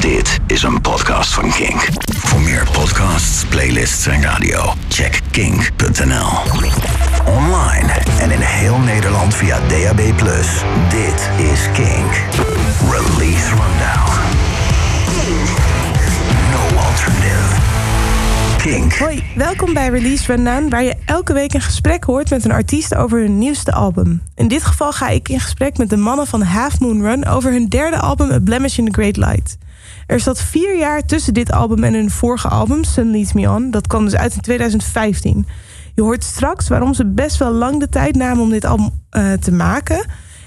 Dit is een podcast van Kink. Voor meer podcasts, playlists en radio, check kink.nl. Online en in heel Nederland via DAB+. Dit is Kink. Release Rundown. No alternative. Kink. Hoi, welkom bij Release Rundown, waar je elke week een gesprek hoort met een artiest over hun nieuwste album. In dit geval ga ik in gesprek met de mannen van Half Moon Run over hun derde album A Blemish in the Great Light. Er zat vier jaar tussen dit album en hun vorige album, Sun Leads Me On. Dat kwam dus uit in 2015. Je hoort straks waarom ze best wel lang de tijd namen om dit album eh, te maken.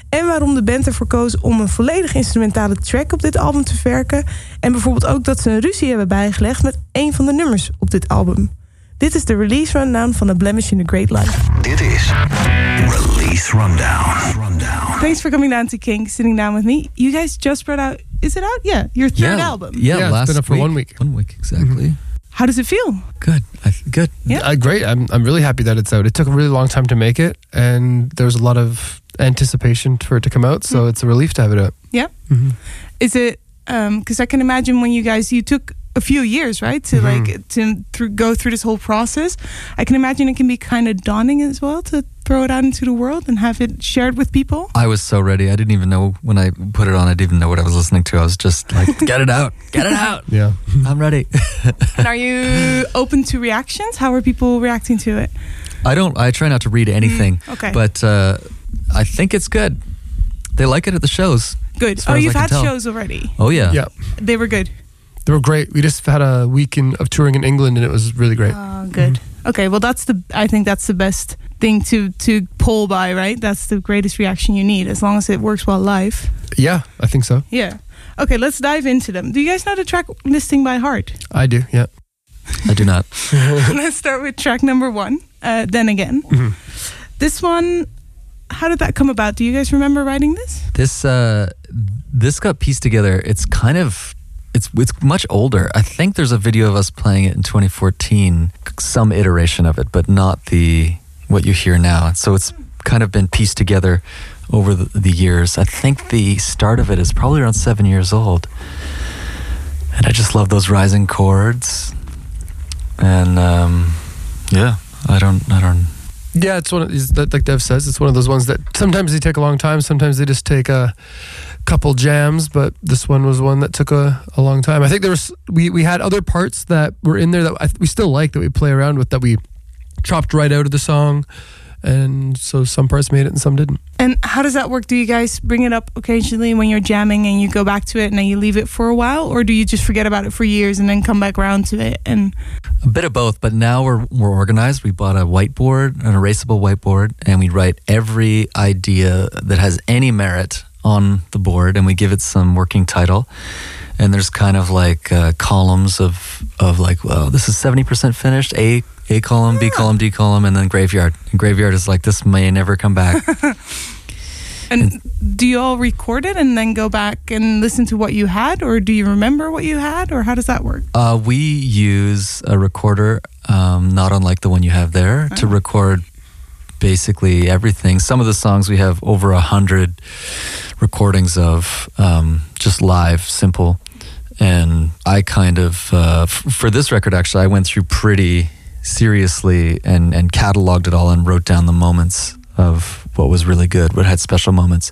En waarom de band ervoor koos om een volledig instrumentale track op dit album te verwerken. En bijvoorbeeld ook dat ze een ruzie hebben bijgelegd met een van de nummers op dit album. Dit is de release rundown van The Blemish in the Great Light. Dit is Release Rundown. Rundown. Thanks for coming down to Kink, sitting down with me. You guys just brought out, is it out? Yeah, your third yeah, album. Yeah, Yeah, it's last been up for week. one week. One week exactly. How does it feel? Good. I, good. Yeah. Uh, great. I'm I'm really happy that it's out. It took a really long time to make it, and there was a lot of anticipation for it to come out. So it's a relief to have it out. Yeah. hmm Is it because I can imagine when you guys you took a few years right to Mhm. like to through, go through this whole process. I can imagine it can be kind of daunting as well to throw it out into the world and have it shared with people. I was so ready. I didn't even know when I put it on. I didn't even know what I was listening to. I was just like, get it out, get it out. Yeah. I'm ready. and are you open to reactions? How are people reacting to it? I don't. I try not to read anything, Okay, but uh, I think it's good. They like it at the shows. good. Oh, you've had tell. shows already. Oh yeah. Yeah. They were good. They were great. We just had a week in, of touring in England, and it was really great. Oh, good. Okay, well, that's the. I think that's the best thing to to pull by, right? That's the greatest reaction you need, as long as it works well live. Yeah, I think so. Yeah. Okay, let's dive into them. Do you guys know the track listing by heart? I do. Yeah. I do not. let's start with track number one. Uh, then again, Mhm. this one. How did that come about? Do you guys remember writing this? This uh, this got pieced together. It's kind of it's it's much older. I think there's a video of us playing it in 2014, some iteration of it, but not the what you hear now. So it's kind of been pieced together over the, the years. I think the start of it is probably around seven years old, and I just love those rising chords. And um, yeah, I don't, I don't. Yeah, it's one of these like Dev says, it's one of those ones that sometimes they take a long time, sometimes they just take a couple jams, but this one was one that took a, a long time. I think there was we we had other parts that were in there that I, we still like that we play around with that we chopped right out of the song, and so some parts made it and some didn't. And how does that work? Do you guys bring it up occasionally when you're jamming and you go back to it and then you leave it for a while, or do you just forget about it for years and then come back around to it? And A bit of both, but now we're we're organized. We bought a whiteboard, an erasable whiteboard, and we write every idea that has any merit on the board, and we give it some working title. And there's kind of like uh, columns of of like, well, this is seventy percent finished. A A column, B column, D column, and then graveyard. And graveyard is like this may never come back. and do you all record it and then go back and listen to what you had, or do you remember what you had, or how does that work? Uh, we use a recorder, um, not unlike the one you have there, to Oh. record basically everything. Some of the songs we have over a hundred recordings of, um, just live, simple. And I kind of, uh, f- for this record, actually, I went through pretty seriously and, and cataloged it all and wrote down the moments of what was really good, what had special moments.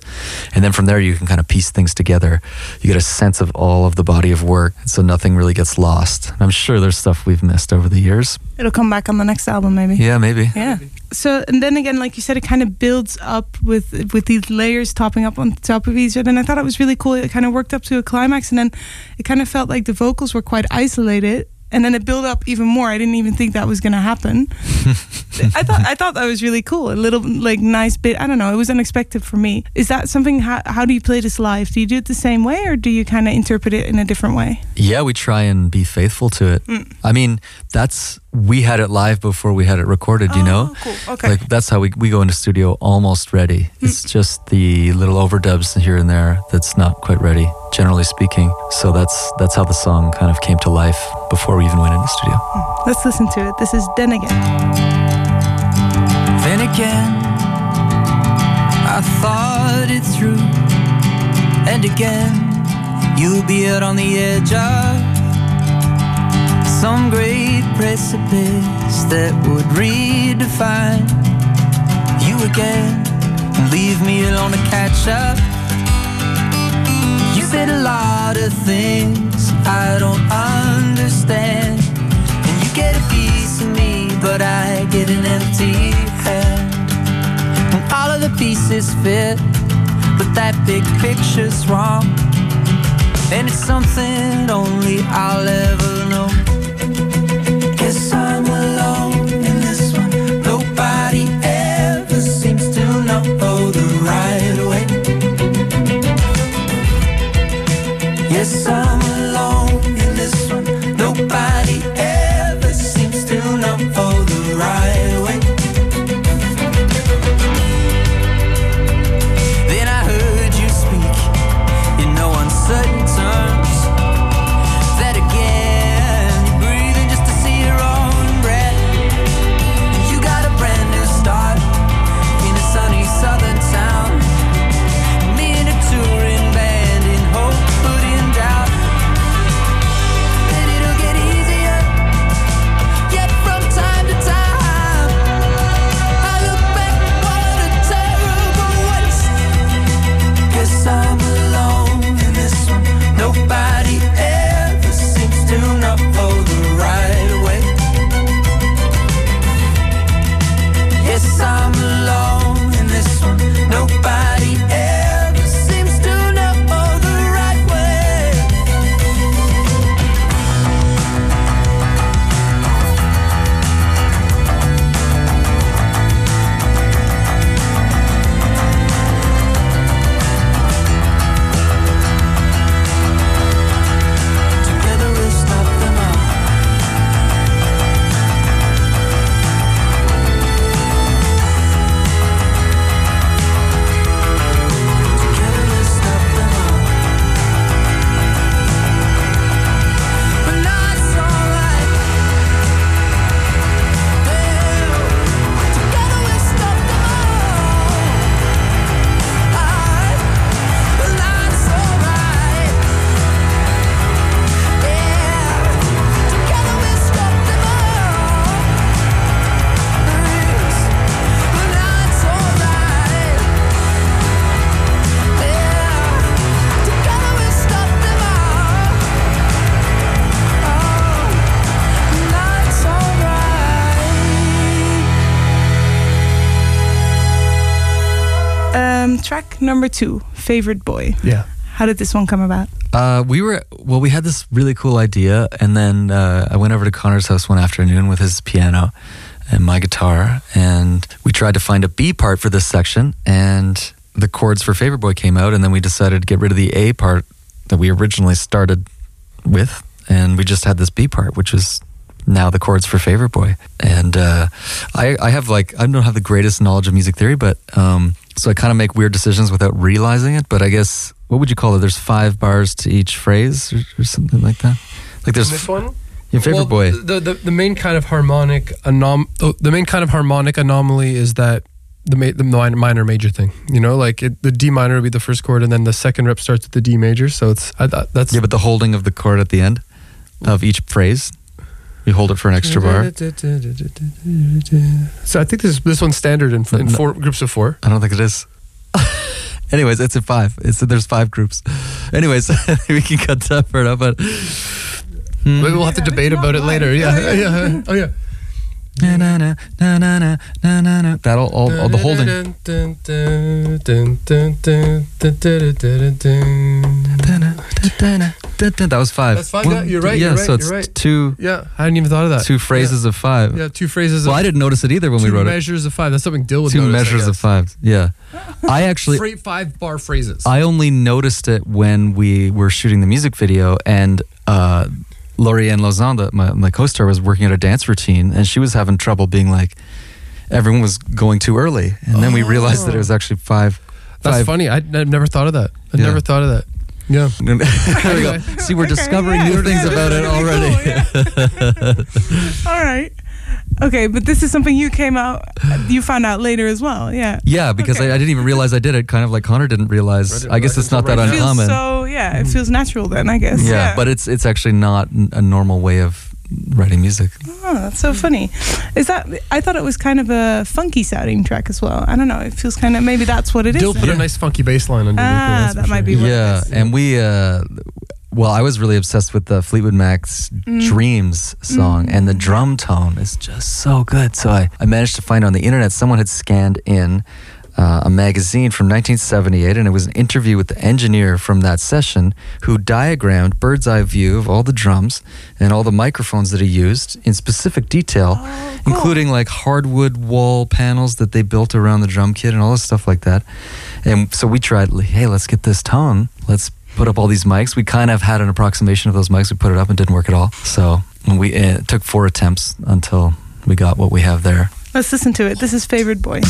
And then from there, you can kind of piece things together. You get a sense of all of the body of work, so nothing really gets lost. And I'm sure there's stuff we've missed over the years. It'll come back on the next album, maybe. Yeah, maybe. Yeah. So and then again, like you said, it kind of builds up with with these layers topping up on top of each other. And I thought it was really cool. It kind of worked up to a climax, and then it kind of felt like the vocals were quite isolated. And then it built up even more. I didn't even think that was going to happen. I thought I thought that was really cool. A little like nice bit. I don't know. It was unexpected for me. Is that something? How, how do you play this live? Do you do it the same way, or do you kind of interpret it in a different way? Yeah, we try and be faithful to it. Mm. I mean, that's we had it live before we had it recorded. You know, Oh, cool. Okay. like that's how we we go into studio almost ready. It's just the little overdubs here and there that's not quite ready, generally speaking. So that's that's how the song kind of came to life before we even went into studio. Let's listen to it. This is then again. Then again, I thought it through, and again, you'll be out on the edge of some great precipice that would redefine you again. And leave me alone to catch up. You said a lot of things I don't understand, get a piece of me, but I get an empty hand. And all of the pieces fit, but that big picture's wrong. And it's something only I'll ever know. Number two, Favorite Boy. Yeah. How did this one come about? Uh, we were well. We had this really cool idea, and then uh, I went over to Conner's house one afternoon with his piano and my guitar, and we tried to find a B part for this section, and the chords for Favorite Boy came out, and then we decided to get rid of the A part that we originally started with, and we just had this B part, which is now the chords for Favorite Boy. And uh, I, I have like I don't have the greatest knowledge of music theory, but um, so I kind of make weird decisions without realizing it. But I guess what would you call it? There's five bars to each phrase, or, or something like that. Like there's this one? your favorite Well, boy. The, the the main kind of harmonic anom the, the main kind of harmonic anomaly is that the ma- the minor, minor major thing. You know, like it, the D minor would be the first chord, and then the second rep starts with the D major. So it's I, that's Yeah, but the holding of the chord at the end of each phrase, you hold it for an extra bar. So I think this this one's standard in, in No. four groups of four. I don't think it is. Anyways, it's in five. It's there's five groups. Anyways, we can cut that part out, but Maybe we'll have to debate about it later. Yeah, yeah. Oh yeah. na na na na na na na na na. That'll all, all the holding. That was five. That's five, yeah, you're right, Yeah, you're so it's right. two Yeah, I hadn't even thought of that. two phrases of five. Yeah, two phrases. Of. Well, I didn't notice it either when we wrote it. Two measures of five. That's something Dill would Two notice, I measures of five. Yeah, I actually five bar phrases. I only noticed it when we were shooting the music video and uh, Lauriane Lausanne, the- my, my co-star, was working at a dance routine and she was having trouble being like, everyone was going too early. And then we realized that it was actually five. That's five. funny. I'd, I've never thought of that. I've Yeah. never thought of that. Yeah. there we go. See, we're Okay, discovering yeah. new things about it already. cool, yeah. All right. Okay, but this is something you came out, you found out later as well. Yeah. Yeah, because Okay. I, I didn't even realize I did it. Kind of like Conner didn't realize. I I guess realize it's not that until right It feels uncommon. so, yeah, it feels natural then, I guess. yeah, but it's it's actually not a normal way of writing music. Oh, that's so funny. Is that, I thought it was kind of a funky sounding track as well. I don't know. It feels kind of, maybe that's what it is. Dill then. put a nice funky bass line underneath Ah, that's that for might sure. be yeah, is. and we. Uh, well, I was really obsessed with the Fleetwood Mac's Mm. Dreams song, and the drum tone is just so good. So I, I managed to find on the internet someone had scanned in uh, a magazine from 1978, and it was an interview with the engineer from that session who diagrammed bird's eye view of all the drums and all the microphones that he used in specific detail, Oh, cool. including like hardwood wall panels that they built around the drum kit and all this stuff like that. And so we tried, hey, let's get this tone. Let's put up all these mics. We kind of had an approximation of those mics. We put it up and didn't work at all. So we it took four attempts until we got what we have there. Let's listen to it. This is Favorite Boy.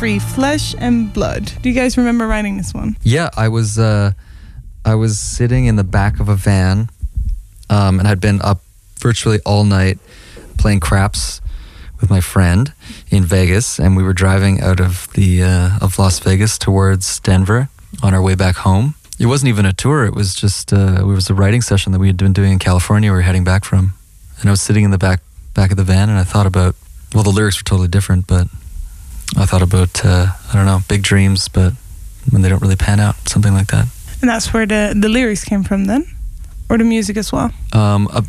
Three, Flesh and Blood. Do you guys remember writing this one? Yeah, I was uh, I was sitting in the back of a van, um, and I'd been up virtually all night playing craps with my friend in Vegas, and we were driving out of the uh, of Las Vegas towards Denver on our way back home. It wasn't even a tour; it was just uh, it was a writing session that we had been doing in California. We were heading back from, and I was sitting in the back back of the van, and I thought about well, the lyrics were totally different, but I thought about uh, I don't know big dreams, but when they don't really pan out, something like that. And that's where the, the lyrics came from then? Or the music as well? Um, uh,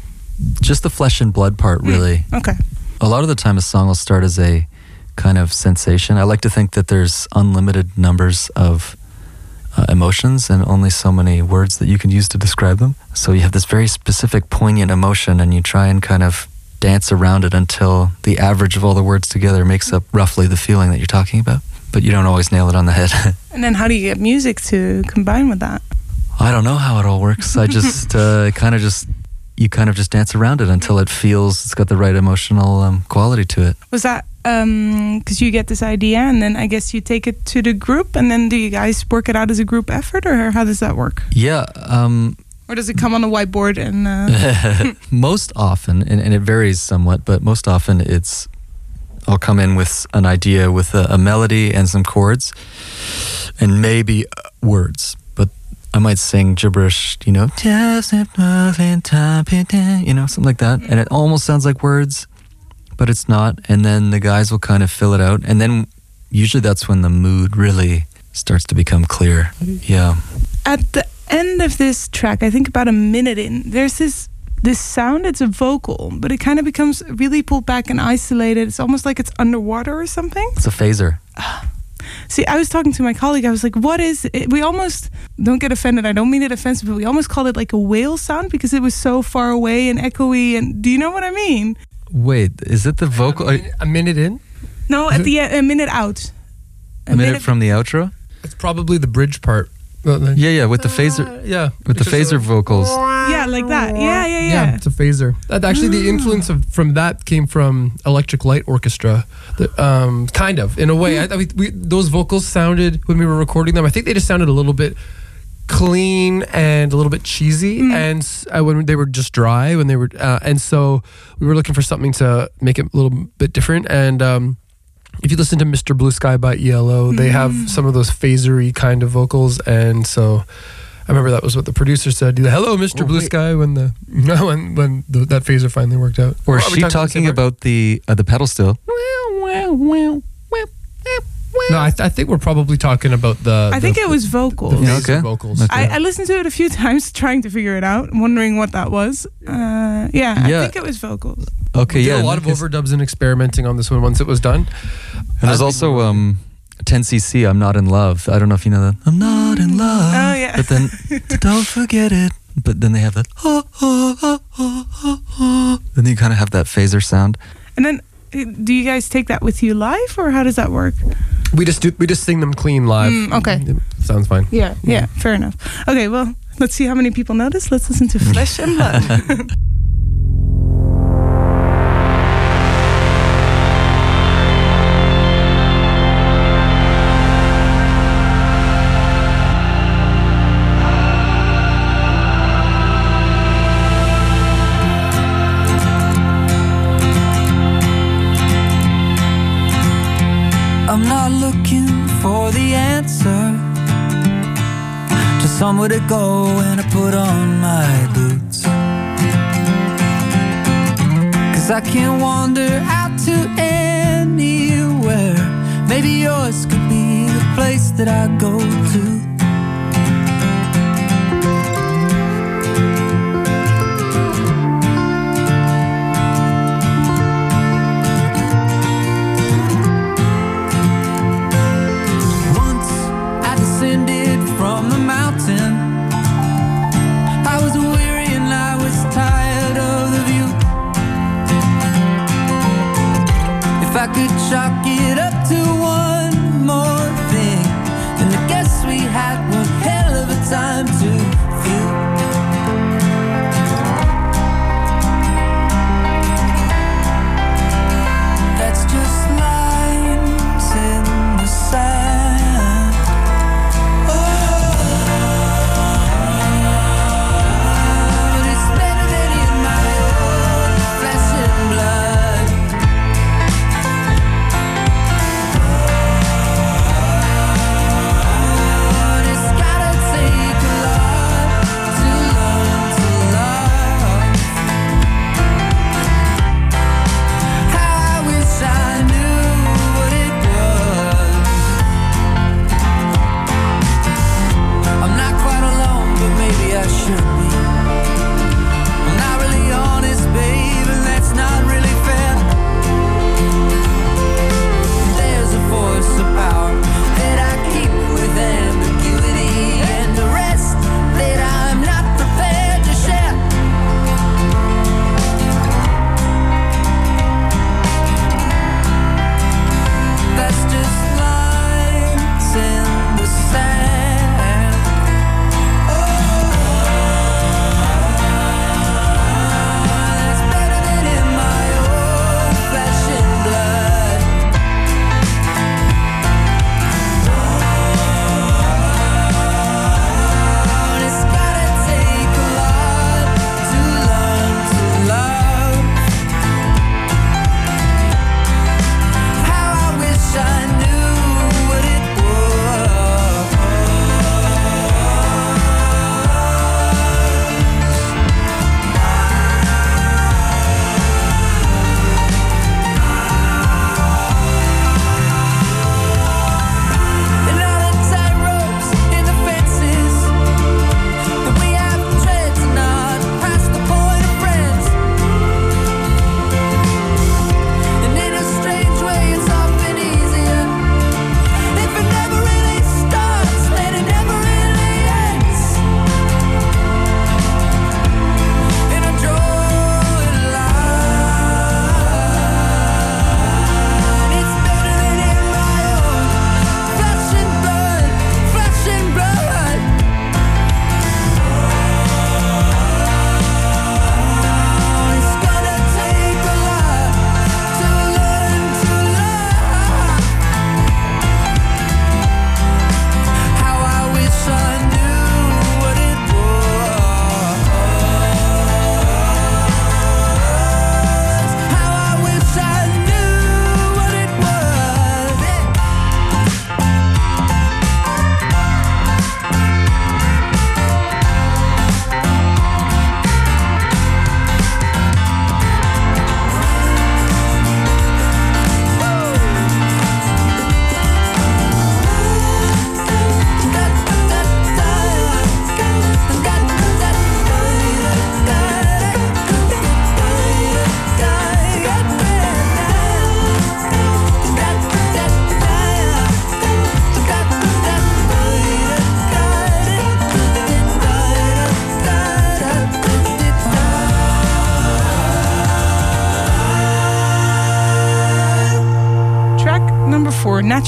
just the flesh and blood part, really. Okay. A lot of the time, a song will start as a kind of sensation. I like to think that there's unlimited numbers of uh, emotions and only so many words that you can use to describe them. So you have this very specific, poignant emotion, and you try and kind of dance around it until the average of all the words together makes up roughly the feeling that you're talking about. But you don't always nail it on the head. And then how do you get music to combine with that? I don't know how it all works. I just uh, kind of just you kind of just dance around it until it feels it's got the right emotional um, quality to it. Was that because you get this idea and then I guess you take it to the group and then do you guys work it out as a group effort or how does that work? Yeah, um, Or does it come on a whiteboard and uh, most often, and, and it varies somewhat, but most often it's I'll come in with an idea with a, a melody and some chords, and maybe uh, words. But I might sing gibberish, you know, you know, something like that, and it almost sounds like words, but it's not. And then the guys will kind of fill it out, and then usually that's when the mood really starts to become clear. Yeah. at the end of this track, I think about a minute in, there's this this sound. It's a vocal, but it kind of becomes really pulled back and isolated. It's almost like it's underwater or something. It's a phaser. See, I was talking to my colleague. I was like, "What is it?" We almost don't get offended. I don't mean it offensive, but we almost called it like a whale sound because it was so far away and echoey. And do you know what I mean? Wait, is it the vocal? A minute, a minute in, No, at the a minute out. a minute from the outro? it's probably the bridge part. Well, Yeah, yeah, with the phaser, Uh, yeah, with the phaser a- vocals. Yeah, like that. Yeah, yeah, Yeah, yeah. it's a phaser. That, actually, the influence of from that came from Electric Light Orchestra. The, um, kind of, in a way. I, I mean, we, those vocals sounded when we were recording them. I think they just sounded a little bit clean and a little bit cheesy, and uh, when they were just dry, when they were, uh, and so we were looking for something to make it a little bit different. And um, if you listen to Mr. Blue Sky by ELO, they have some of those phasery kind of vocals, and so. I remember that was what the producer said. Hello, Mr. Oh, Blue wait. Sky. When the no when when the, that phaser finally worked out. Or is she the talking about the uh, the pedal still? No, I, th- I think we're probably talking about the. I the- think it was vocals. the Yeah, okay. vocals. Okay. I, I listened to it a few times trying to figure it out, wondering what that was. Uh, yeah, I think it was vocals. Okay, We did yeah. a lot of overdubs and experimenting on this one once it was done. And there's also um, 10cc. I'm not in love. I don't know if you know that. I'm not in love. Oh, yeah. But then don't forget it. But then they have that. Oh, oh, oh, oh, oh, oh. Then you kind of have that phaser sound. And then, do you guys take that with you live, or how does that work? We just do, we just sing them clean live. Mm, okay. sounds fine. Yeah, yeah, fair enough. Okay, well, let's see how many people notice. Let's listen to Flesh and Blood. somewhere to go when I put on my boots. Cause I can't wander out to anywhere. Maybe yours could be the place that I go to. Could it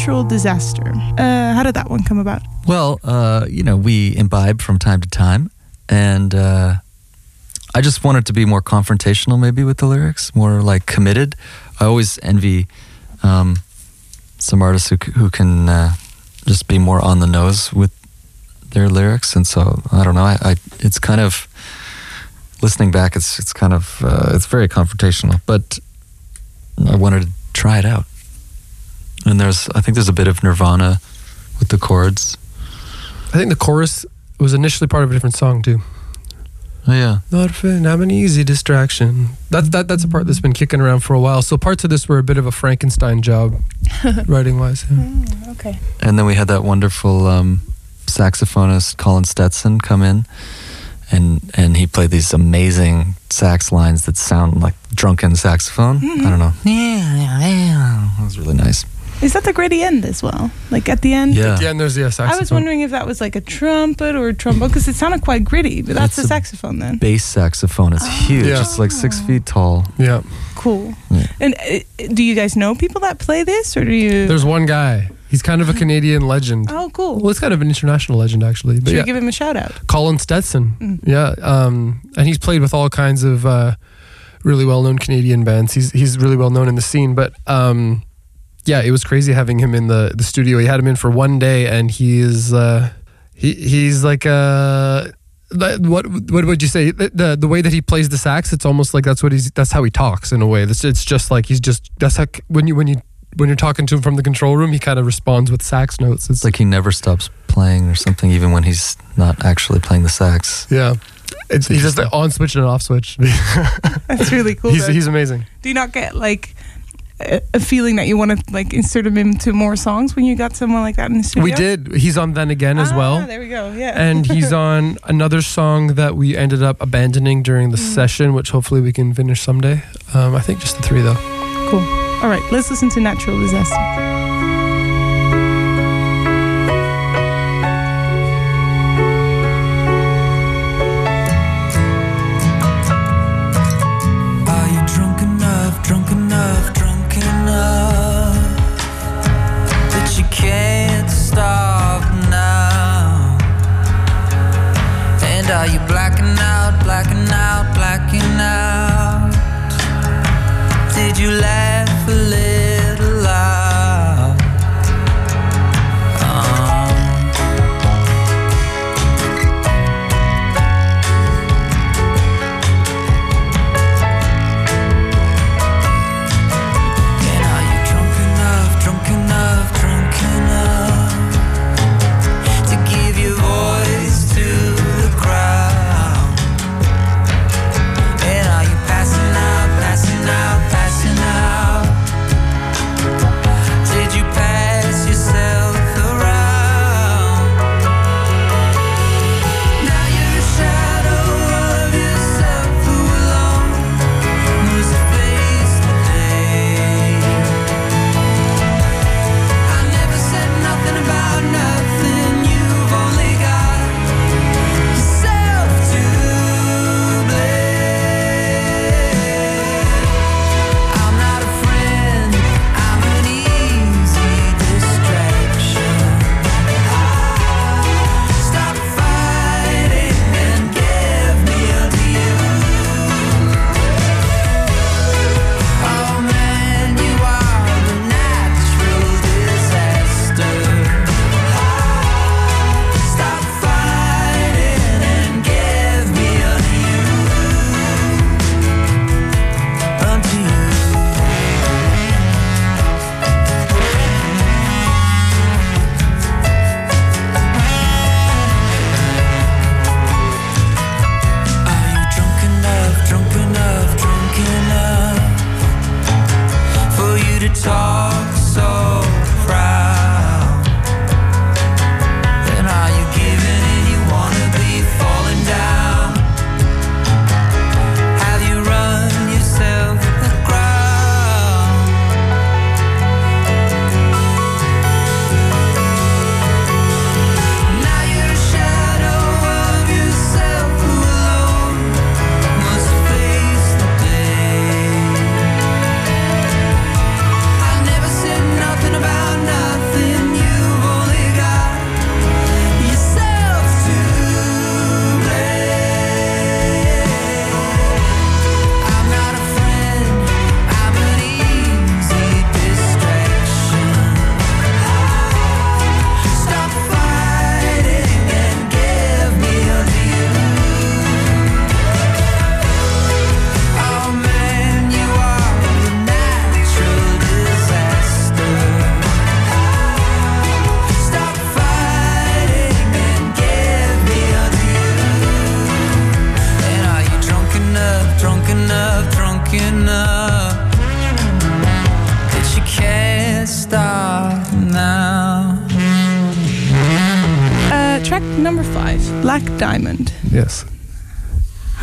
natural disaster. Uh, how did that one come about? Well, uh, you know, we imbibe from time to time, and uh, I just wanted to be more confrontational, maybe with the lyrics, more like committed. I always envy um, some artists who, who can uh, just be more on the nose with their lyrics, and so I don't know. I, I it's kind of listening back. It's it's kind of uh, it's very confrontational, but I wanted to try it out. And there's I think there's a bit of Nirvana with the chords. I think the chorus was initially part of a different song too. Oh yeah. Not fin, I'm an easy distraction. That's that that's a part that's been kicking around for a while. So parts of this were a bit of a Frankenstein job, writing wise. Yeah. Okay. And then we had that wonderful um, saxophonist Colin Stetson come in, and and he played these amazing sax lines that sound like drunken saxophone. I don't know. Yeah, yeah, yeah. That was really nice. Is that the gritty end as well? Like at the end? Yeah. Yeah, and there's the saxophone. I was wondering if that was like a trumpet or a trombone because it sounded quite gritty, but that's It's a a saxophone then. Bass saxophone. It's huge. Yeah. It's like six feet tall. Yeah, Cool. Yeah. And uh, do you guys know people that play this or do you? there's one guy. He's kind of a Canadian legend. oh, cool. Well, it's kind of an international legend actually. But Should yeah, we give him a shout out? Colin Stetson. Mm. Yeah, um, and he's played with all kinds of uh, really well-known Canadian bands. He's he's really well known in the scene. But um, yeah, it was crazy having him in the the studio. He had him in for one day, and he is uh, he he's like uh what what would you say the, the the way that he plays the sax? It's almost like that's what he's that's how he talks in a way. It's it's just like he's just that's how when you when you when you're talking to him from the control room, he kind of responds with sax notes. It's It's like he never stops playing or something, even when he's not actually playing the sax. yeah. It's, he's just the on switch and an off switch. That's really cool. he's though. he's amazing. do you not get like a, feeling that you want to like insert him into more songs when you got someone like that in the studio? We did. He's on then again as Ah, well. There we go. Yeah. And he's on another song that we ended up abandoning during the Mm. session, which hopefully we can finish someday. Um, I think just the three though. cool. All right, let's listen to Natural Disaster.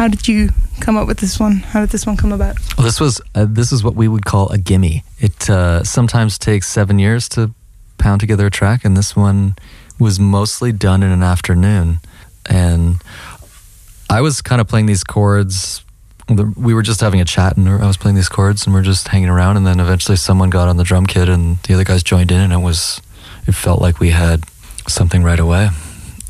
How did you come up with this one? How did this one come about? Well, this was uh, this is what we would call a gimme. It uh, sometimes takes seven years to pound together a track, and this one was mostly done in an afternoon. And I was kind of playing these chords. We were just having a chat, and I was playing these chords, and we are just hanging around. And then eventually, someone got on the drum kit, and the other guys joined in, and it was it felt like we had something right away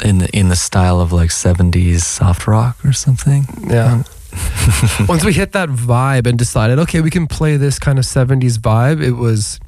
in the in the style of like '70s soft rock or something. Yeah. Um, Once we hit that vibe and decided, okay, we can play this kind of 70s vibe, it was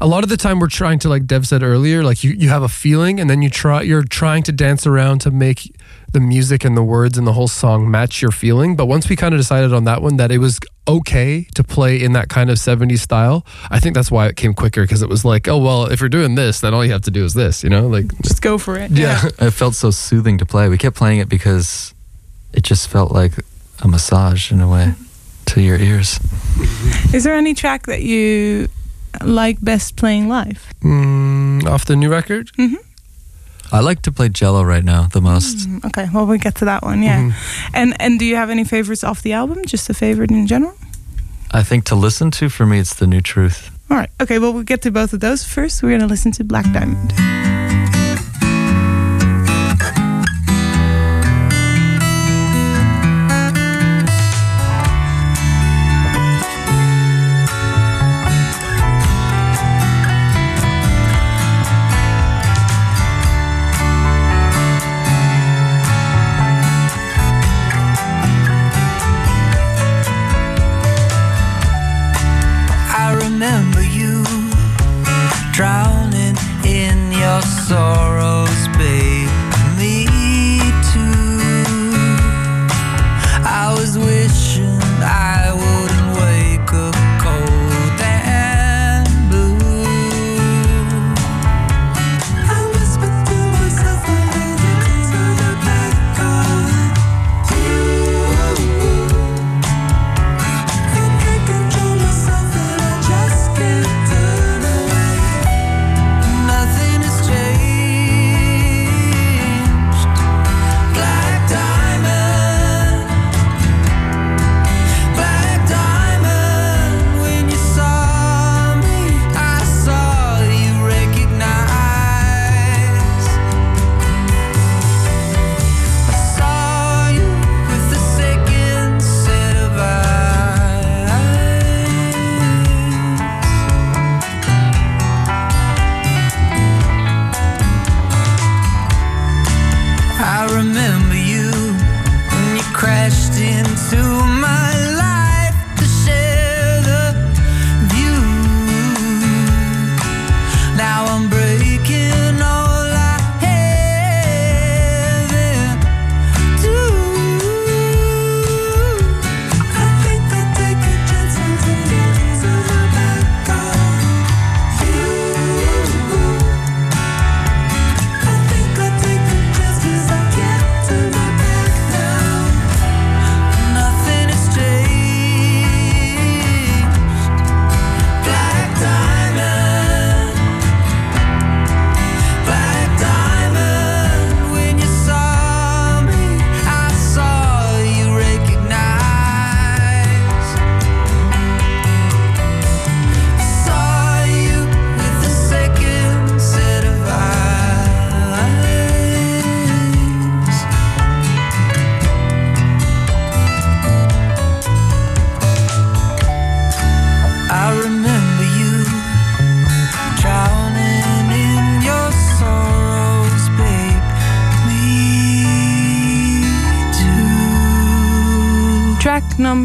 a lot of the time we're trying to like Dev said earlier, like you, you have a feeling and then you try you're trying to dance around to make the music and the words and the whole song match your feeling. But once we kind of decided on that one that it was okay to play in that kind of 70s style, I think that's why it came quicker because it was like, oh well, if you're doing this, then all you have to do is this, you know? Like Just go for it. yeah. It felt so soothing to play. We kept playing it because it just felt like a massage in a way to your ears. Is there any track that you like best playing live? Mm, off the new record? I like to play Jello right now the most. Mm, Okay, well we get to that one, yeah. Mhm. And and do you have any favorites off the album? Just a favorite in general? I think to listen to for me, it's the new truth. All right. Okay, well we'll get to both of those first. We're gonna listen to Black Diamond.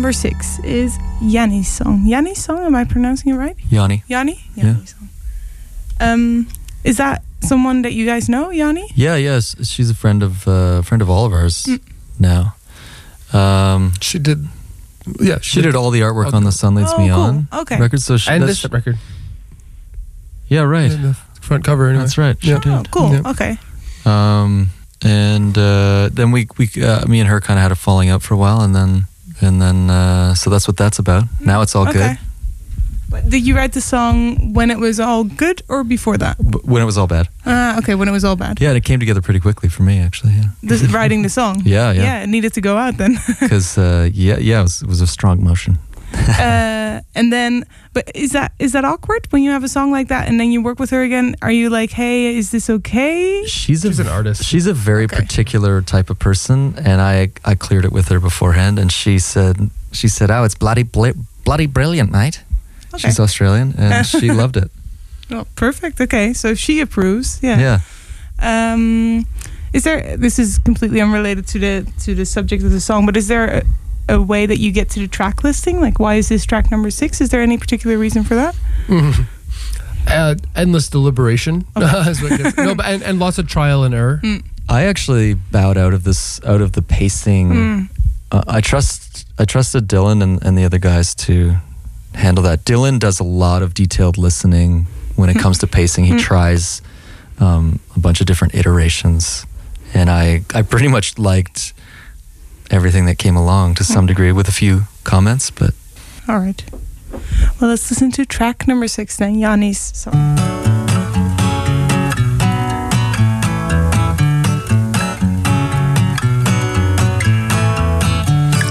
Number six is Yanni's song. Yanni's song, am I pronouncing it right? Yanni. Yanni? Yeah. Song. Um, is that someone that you guys know, Yanni? Yeah, yes, she's a friend of uh, friend of all of ours Mm. now. Um, She did. Yeah, she did all the artwork on the Sun Leads Oh, Me cool. On Okay. record. So she, and this record. yeah, right. And the front cover, anyway. That's right. She Yeah. did. Oh, cool. Yeah. Okay. Um, and uh, then we we uh, me and her kind of had a falling out for a while, and then and then uh, so that's what that's about. Now it's all okay. good. But Did you write the song when it was all good or before that? B- when it was all bad. Ah, okay, when it was all bad. Yeah, and it came together pretty quickly for me, actually. Yeah, This, writing the song. yeah, yeah. Yeah, it needed to go out then. Because uh, yeah, yeah, it was, it was a strong motion. uh, and then, but is that is that awkward when you have a song like that and then you work with her again? Are you like, hey, is this okay? She's, She's a, an artist. She's a very Okay. particular type of person, and I I cleared it with her beforehand, and she said she said, "Oh, it's bloody bl- bloody brilliant, mate." Okay. She's Australian, and she loved it. Oh, perfect. Okay, so she approves. Yeah. Yeah. Um, is there? This is completely unrelated to the to the subject of the song, but is there a, a way that you get to the track listing? Like, why is this track number six? Is there any particular reason for that? Uh, endless deliberation. is what gets- no, but and, and lots of trial and error. I actually bowed out of this out of the pacing. Mm. Uh, I trust I trusted Dylan and, and the other guys to handle that. Dylan does a lot of detailed listening when it comes to pacing. He Mm. tries um, a bunch of different iterations, and I I pretty much liked everything that came along to some degree, with a few comments. But All right. Well, let's listen to track number six then, Yanni's song.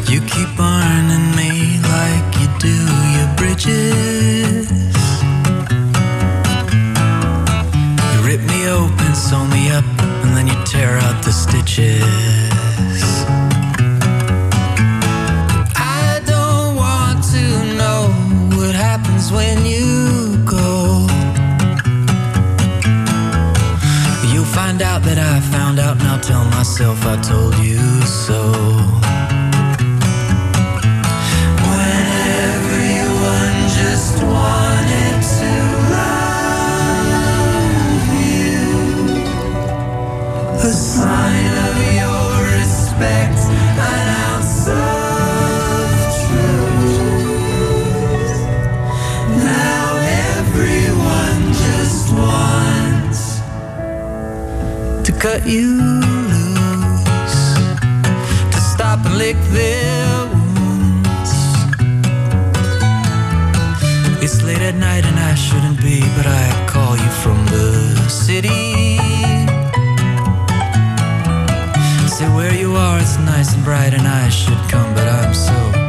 You keep burning me Out, and I'll tell myself I told you so. Cut you loose, to stop and lick their wounds. It's late at night and I shouldn't be, but I call you from the city. Say where you are, it's nice and bright, and I should come, but I'm so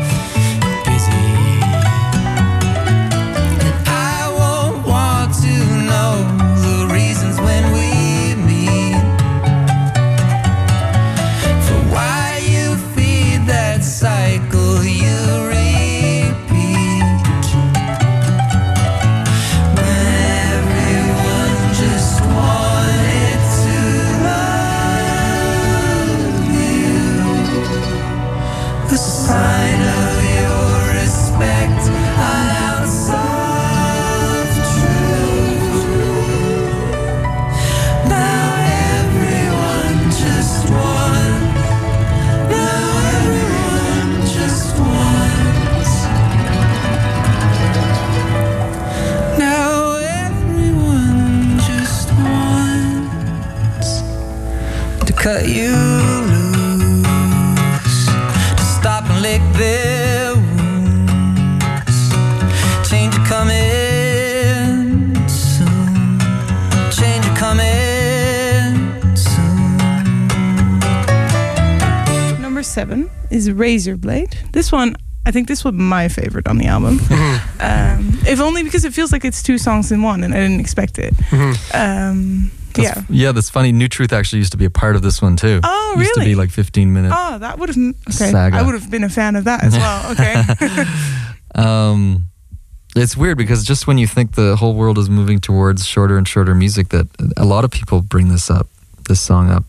7 is Razor Blade. This one, I think this was my favorite on the album. Mm-hmm. um, if only because it feels like it's two songs in one and I didn't expect it. Mm-hmm. Um, that's, yeah. Yeah, that's funny. New Truth actually used to be a part of this one too. Oh, really? Used to be like 15 minutes. Oh, that would have okay. Saga. I would have been a fan of that as well. Okay. um, it's weird because just when you think the whole world is moving towards shorter and shorter music, that a lot of people bring this up, this song up.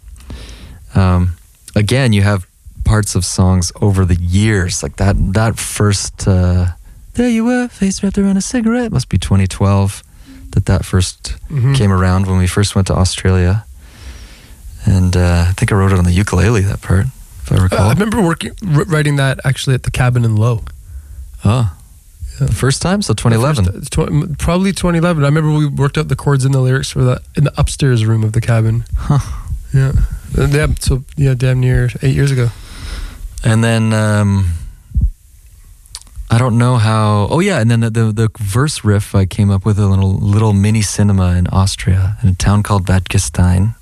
Um, again, you have parts of songs over the years, like that. That first, uh, there you were, face wrapped around a cigarette. Must be 2012 that that first Mhm. came around when we first went to Australia. And uh, I think I wrote it on the ukulele. That part, if I Uh, recall. I remember working, r- writing that actually at the cabin in Low. oh, Yeah. the first time, so 2011. First- uh, tw- probably 2011. I remember we worked out the chords and the lyrics for that in the upstairs room of the cabin. Huh. Yeah. Uh, Yeah. So yeah, damn near eight years ago. And then um, I don't know how. Oh yeah, and then the, the the verse riff I came up with a little little mini cinema in Austria in a town called Bad Gastein.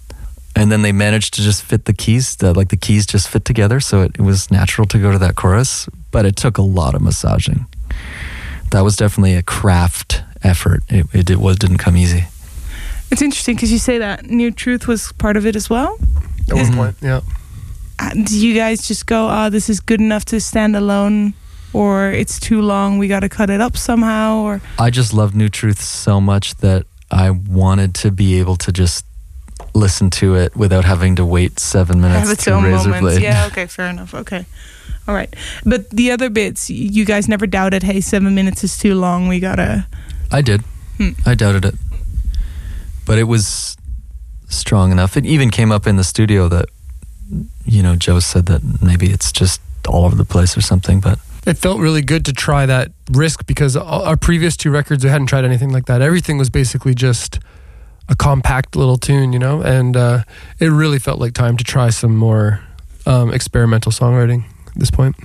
And then they managed to just fit the keys, the, like the keys just fit together, so it, it was natural to go to that chorus. But it took a lot of massaging. That was definitely a craft effort. It it, it was didn't come easy. It's interesting because you say that New Truth was part of it as well. At one Is- point, yeah. Uh, Do you guys just go, oh, this is good enough to stand alone? Or it's too long, we got to cut it up somehow? Or I just love New Truth so much that I wanted to be able to just listen to it without having to wait seven minutes have its to own razor moments. Yeah, okay, fair enough. Okay. All right. But the other bits, you guys never doubted, hey, seven minutes is too long, we got to. I did. Hmm. I doubted it. But it was strong enough. It even came up in the studio that, you know, Joe said that maybe it's just all over the place or something. But It felt really good to try that risk because our previous two records, we hadn't tried anything like that. Everything was basically just a compact little tune, you know, and uh, it really felt like time to try some more um, experimental songwriting at this point.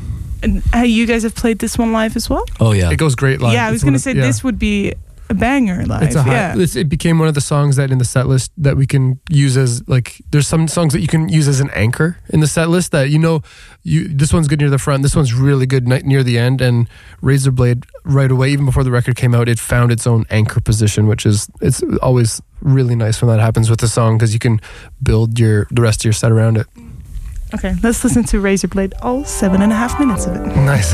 And hey, you guys have played this one live as well? oh, yeah. It goes great live. yeah, I was going to say yeah. this would be a banger live. It's a high, yeah. it became one of the songs that in the set list that we can use as like there's some songs that you can use as an anchor in the set list that you know you this one's good near the front this one's really good near the end and Razorblade right away even before the record came out it found its own anchor position which is it's always really nice when that happens with a song because you can build your the rest of your set around it Okay, let's listen to Razorblade, all seven and a half minutes of it. nice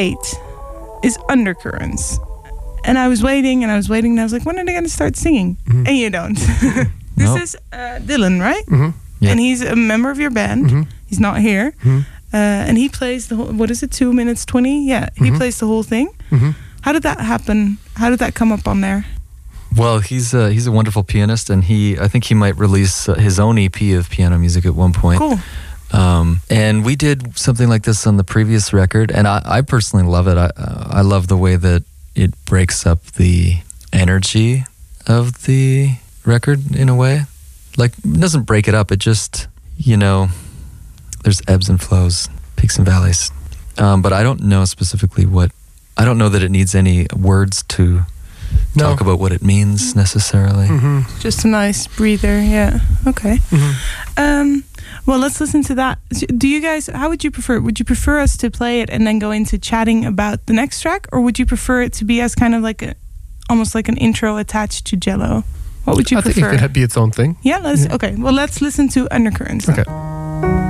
eight is Undercurrents. And I was waiting and I was waiting and I was like, when are they going to start singing? Mhm. And you don't. this Nope. is uh, Dylan, right? Mhm. Yeah. And he's a member of your band. Mhm. He's not here. Mhm. Uh, and he plays the whole, what is it, two minutes 20? Yeah, he Mhm. plays the whole thing. Mhm. How did that happen? How did that come up on there? Well, he's a, he's a wonderful pianist, and he I think he might release uh, his own EP of piano music at one point. Cool. Um, and we did something like this on the previous record, and I, I personally love it. I uh, I love the way that it breaks up the energy of the record in a way. Like it doesn't break it up. It just you know, there's ebbs and flows, peaks and valleys. Um, but I don't know specifically what. I don't know that it needs any words to No. talk about what it means necessarily. Mhm. Just a nice breather. Yeah. Okay. Mhm. Um, well, let's listen to that. Do you guys? How would you prefer? Would you prefer us to play it and then go into chatting about the next track, or would you prefer it to be as kind of like a, almost like an intro attached to Jello? What would you prefer? I think it could be its own thing. yeah. Let's. Yeah. Okay. Well, let's listen to Undercurrents. Okay. Then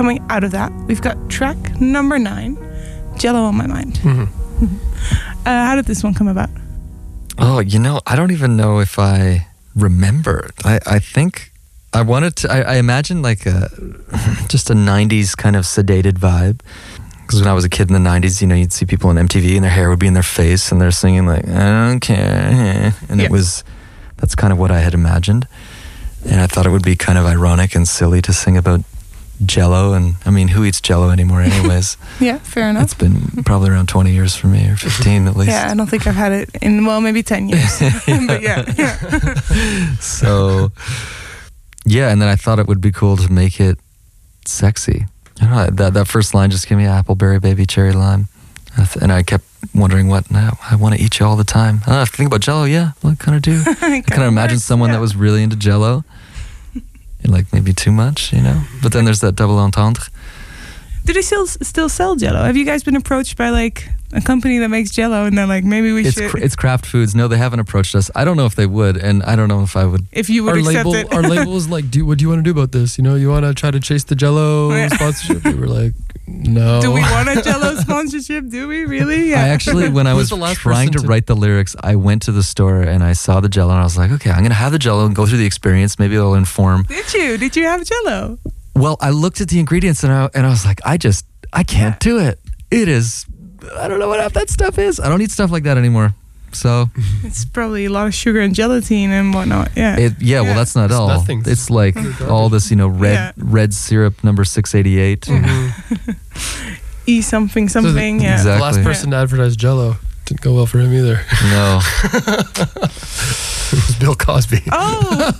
coming out of that, we've got track number nine, Jello on my mind. Mhm. Uh, how did this one come about? Oh, you know, I don't even know if I remember. I, I think I wanted to, I, I imagine like a, just a 90s kind of sedated vibe. Because when I was a kid in the 90s, you know, you'd see people on MTV and their hair would be in their face and they're singing like, I don't care. And Yeah. it was, that's kind of what I had imagined. And I thought it would be kind of ironic and silly to sing about jello. And I mean, who eats jello anymore, anyways? Yeah, fair enough. it's been probably around 20 years for me, or 15 at least. Yeah, I don't think I've had it in well, maybe ten years. but yeah, yeah. so yeah and then i thought it would be cool to make it sexy I don't know, that, that first line just gave me appleberry baby cherry lime I th- and i kept wondering what now i want to eat you all the time i don't know, if I think about jello yeah well, i kind of do i kind of imagine someone that was really into jello like maybe too much you know but then there's that double entendre Do they still still sell Jello? Have you guys been approached by like a company that makes Jello, and they're like, maybe we it's should, cr- it's Kraft Foods no they haven't approached us i don't know if they would and i don't know if i would if you would Our accept label, it. our label was like, "Do what do you want to do about this? You know, you want to try to chase the Jello Yeah. sponsorship?" We were like, "No." Do we want a Jello sponsorship? Do we really? Yeah. I actually, when I Who's was the last trying to to- write the lyrics, I went to the store and I saw the Jello, and I was like, okay, I'm gonna have the Jello and go through the experience. Maybe it'll inform. Did you? Did you have Jello? Well, I looked at the ingredients and I and I was like, I just, I can't do it. It is, I don't know what that stuff is. I don't eat stuff like that anymore. So It's probably a lot of sugar and gelatin and whatnot. Yeah. it yeah, well that's not It's all. nothing. It's like all this, you know, red Yeah. red syrup number 688. Mm-hmm. E something something. yeah. Exactly. The last person to advertise Jello didn't go well for him either. No. It was Bill Cosby. Oh,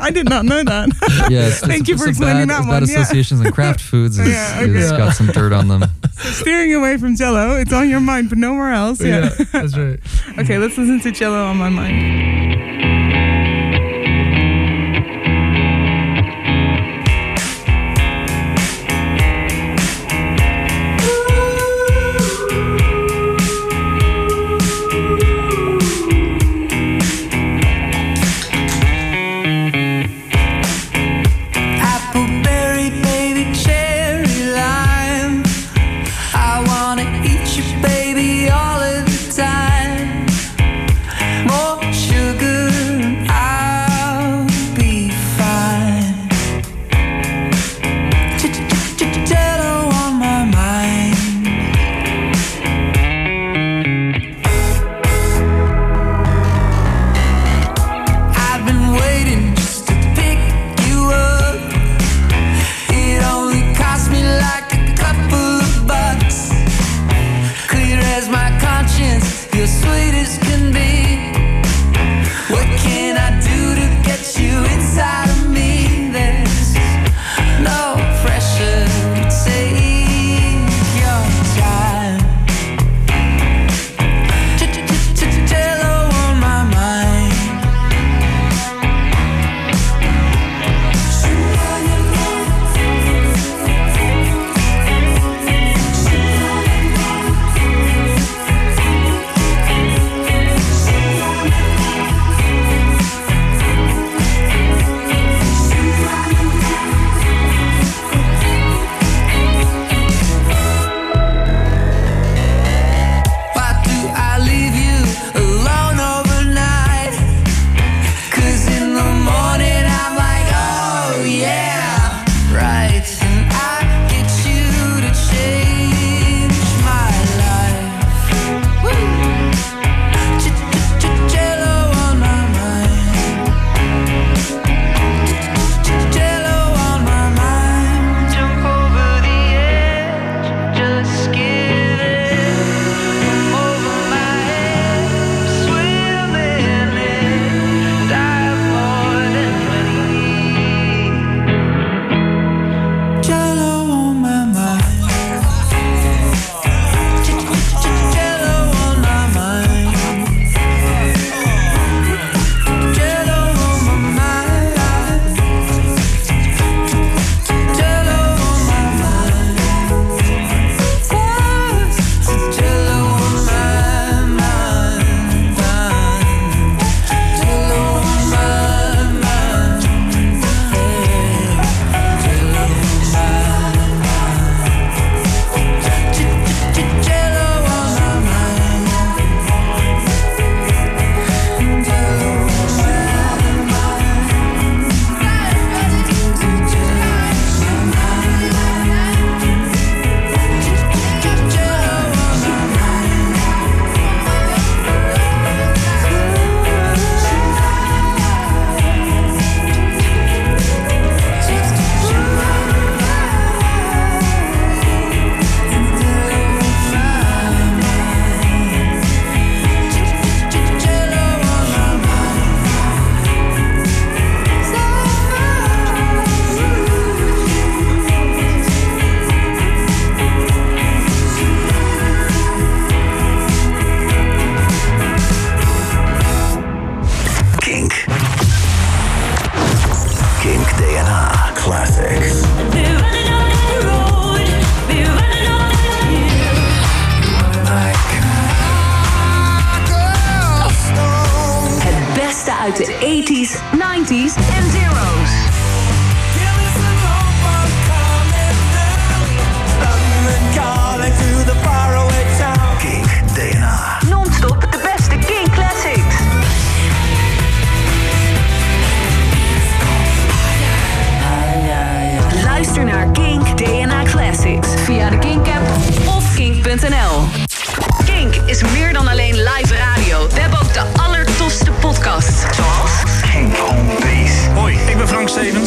I did not know that. Yeah, it's, Thank it's, you for explaining bad, that it's bad one, yeah. associations and Kraft Foods is, Yeah, okay. is Yeah. got some dirt on them. Steering away from Jello. It's on your mind, but nowhere else. Yeah. that's right. okay, let's listen to Jello on my mind.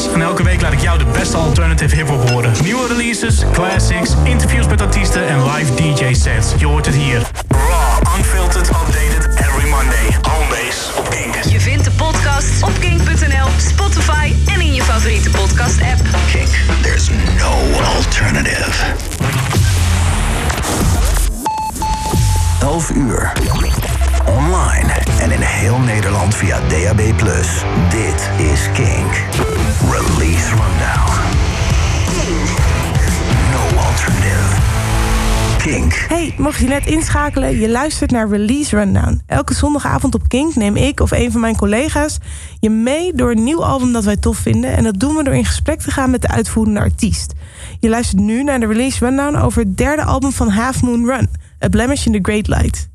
En elke week laat ik jou de beste alternative hiphop horen. Nieuwe releases, classics, interviews met artiesten en live DJ sets. Je hoort het hier. Raw, unfiltered, updated every Monday. Homebase op Kink. Je vindt de podcast op kink.nl, Spotify en in je favoriete podcast app. Kink, there's no alternative. 11 uur. Online en in heel Nederland via DAB+. Dit is Kink. Release Rundown. No alternative. Kink. Hey, mocht je net inschakelen, je luistert naar Release Rundown. Elke zondagavond op Kink neem ik of een van mijn collega's je mee door een nieuw album dat wij tof vinden. En dat doen we door in gesprek te gaan met de uitvoerende artiest. Je luistert nu naar de Release Rundown over het derde album van Half Moon Run, A Blemish in the Great Light.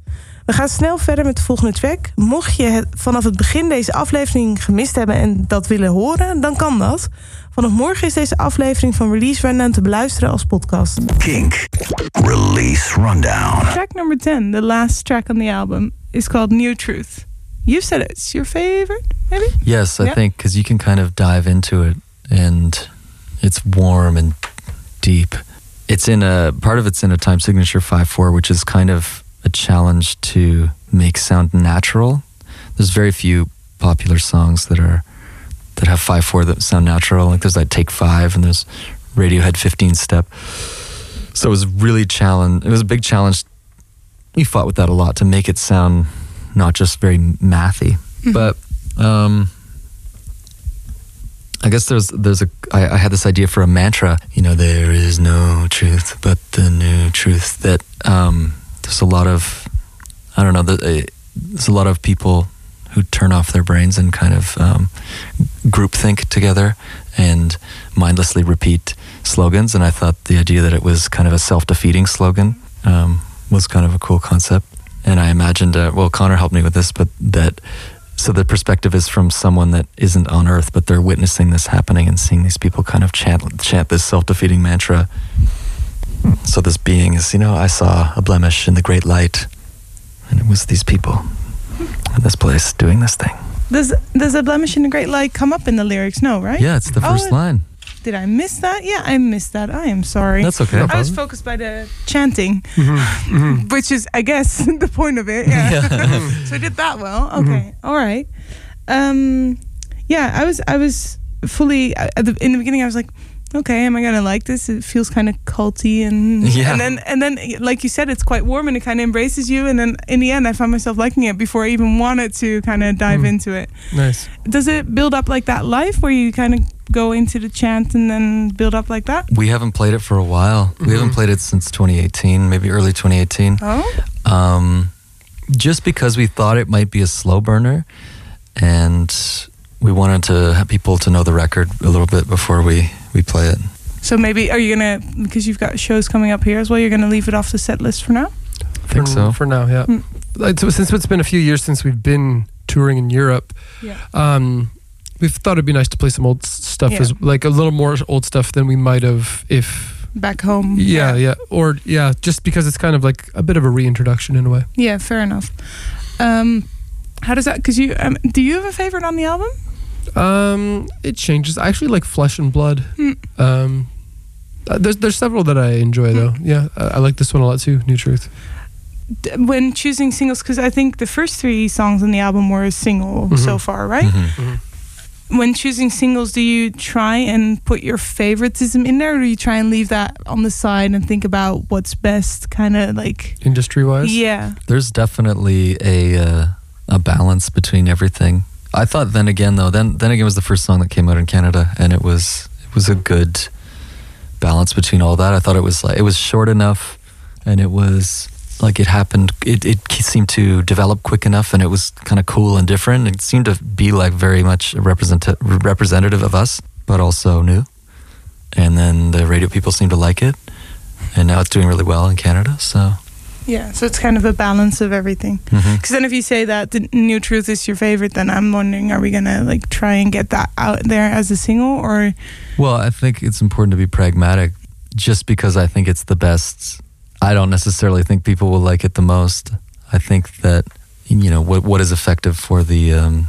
We gaan snel verder met de volgende track. Mocht je het vanaf het begin deze aflevering gemist hebben en dat willen horen, dan kan dat. Vanaf morgen is deze aflevering van Release Rundown te beluisteren als podcast. Kink. Release Rundown. Track number 10, the last track on the album, is called New Truth. You said it's your favorite, maybe? Yes, I Yeah. think because you can kind of dive into it and it's warm and deep. It's in a part of it's in a time signature 5/4, which is kind of a challenge to make sound natural. There's very few popular songs that are that have 5/4 that sound natural. Like there's like Take Five and there's Radiohead 15 Step. So it was really challenge. It was a big challenge. We fought with that a lot to make it sound not just very mathy, but um, I guess there's there's a I, I had this idea for a mantra. You know, there is no truth but the new truth. That um, there's a lot of I don't know. The, uh, there's a lot of people who turn off their brains and kind of um, group think together and mindlessly repeat slogans. And I thought the idea that it was kind of a self defeating slogan um, was kind of a cool concept. And I imagined, uh, well, Conner helped me with this, but that so the perspective is from someone that isn't on Earth, but they're witnessing this happening and seeing these people kind of chant chant this self defeating mantra. So this being is, you know, I saw a blemish in the great light, and it was these people in this place doing this thing. Does does a blemish in the great light come up in the lyrics? No, right? Yeah, it's the Oh, first it- line. Did I miss that? Yeah, I missed that. I am sorry. That's okay. I was focused by the chanting, mm-hmm, mm-hmm. which is, I guess, the point of it. Yeah. so I did that well. Mm-hmm. Okay. All right. Um, yeah, I was, I was fully uh, at the, in the beginning. I was like, okay, am I gonna like this? It feels kind of culty, and Yeah. and then and then, like you said, it's quite warm and it kind of embraces you. And then in the end, I found myself liking it before I even wanted to kind of dive into it. Nice. Does it build up like that life where you kind of go into the chant and then build up like that? We haven't played it for a while. We haven't played it since 2018, maybe early 2018. Oh, Um, just because we thought it might be a slow burner, and we wanted to have people to know the record a little bit before we we play it. so maybe are you gonna because you've got shows coming up here as well? You're gonna leave it off the set list for now. I think for, so. For now, yeah. Mm. Like, so since it's been a few years since we've been touring in Europe, Yeah. um, we've thought it'd be nice to play some old stuff Yeah. as like a little more old stuff than we might have if Back home. yeah, yeah or yeah just because it's kind of like a bit of a reintroduction in a way Yeah, fair enough. Um, how does that? Because you um, do you have a favorite on the album? Um it changes i actually like flesh and blood Mm. um uh, there's there's several that i enjoy though yeah I, I like this one a lot too new truth When choosing singles, because I think the first three songs on the album were a single Mhm. so far, right? Mhm. When choosing singles, do you try and put your favoritism in there, or do you try and leave that on the side and think about what's best, kind of like? industry wise Yeah. There's definitely a uh, a balance between everything. I thought then again though, then then again was the first song that came out in Canada, and it was it was a good balance between all that. I thought it was like it was short enough, and it was like it happened. It it seemed to develop quick enough, and it was kind of cool and different. It seemed to be like very much represent representative of us, but also new. And then the radio people seemed to like it, and now it's doing really well in Canada. So. Yeah, so it's kind of a balance of everything. mhm. Because then, if you say that the new truth is your favorite, then I'm wondering, are we gonna like try and get that out there as a single, or Well, I think it's important to be pragmatic. Just because I think it's the best, I don't necessarily think people will like it the most. I think that you know what what is effective for the um,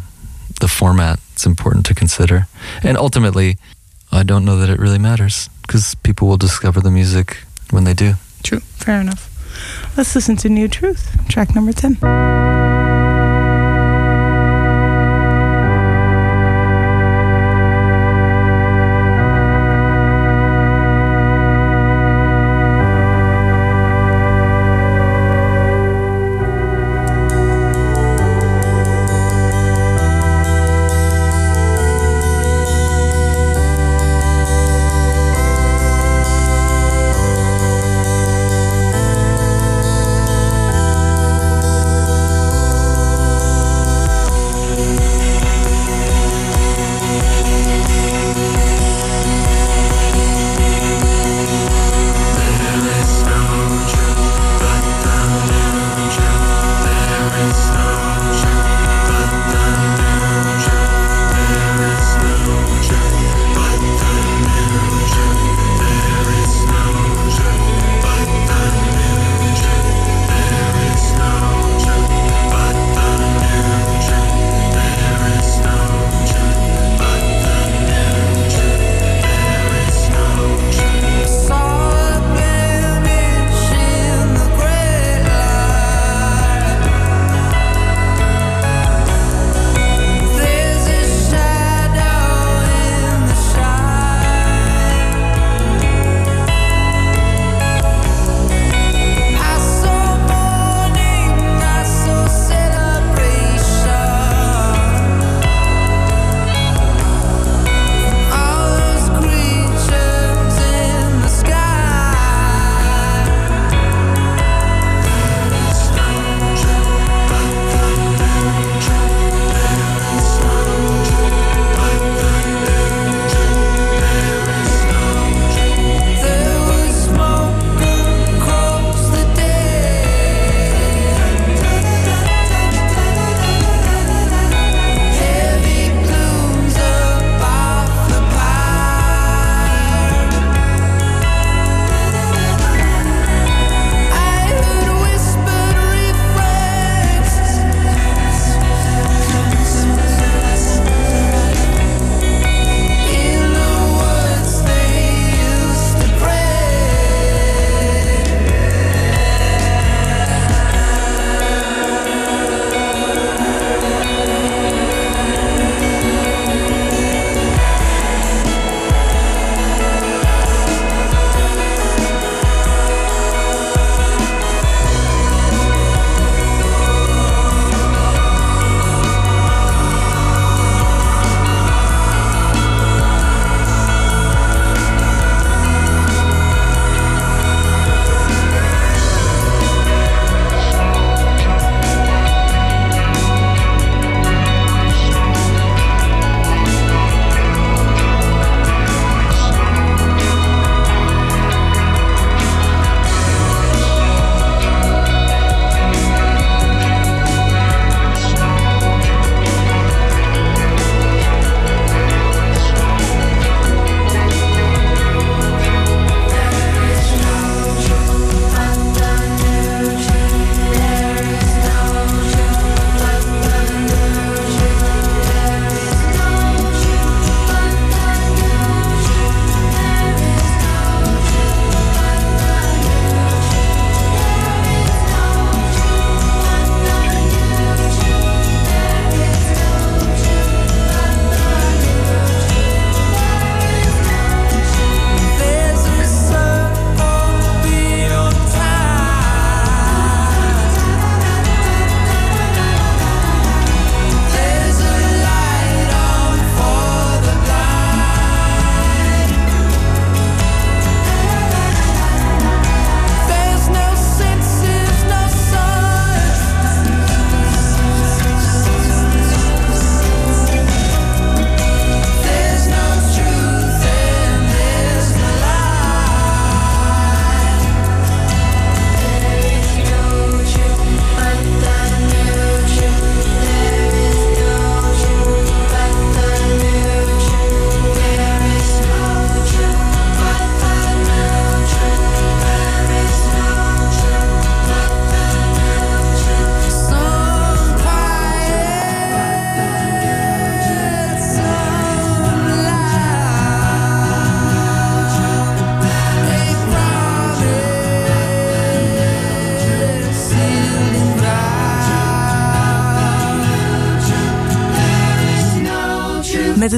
the format. It's important to consider, and ultimately, I don't know that it really matters because people will discover the music when they do. true? Fair enough. Let's listen to New Truth, track number 10.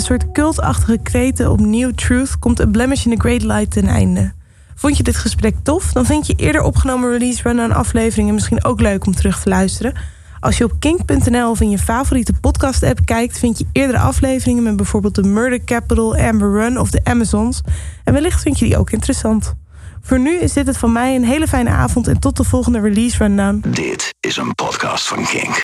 Soort cultachtige kreten op New Truth komt A Blemish in the Great Light ten einde. Vond je dit gesprek tof? Dan vind je eerder opgenomen release run afleveringen misschien ook leuk om terug te luisteren. Als je op kink.nl of in je favoriete podcast app kijkt, vind je eerdere afleveringen met bijvoorbeeld de Murder Capital, Amber Run of de Amazons. En wellicht vind je die ook interessant. Voor nu is dit het van mij een hele fijne avond en tot de volgende release rundown. Dit is een podcast van Kink.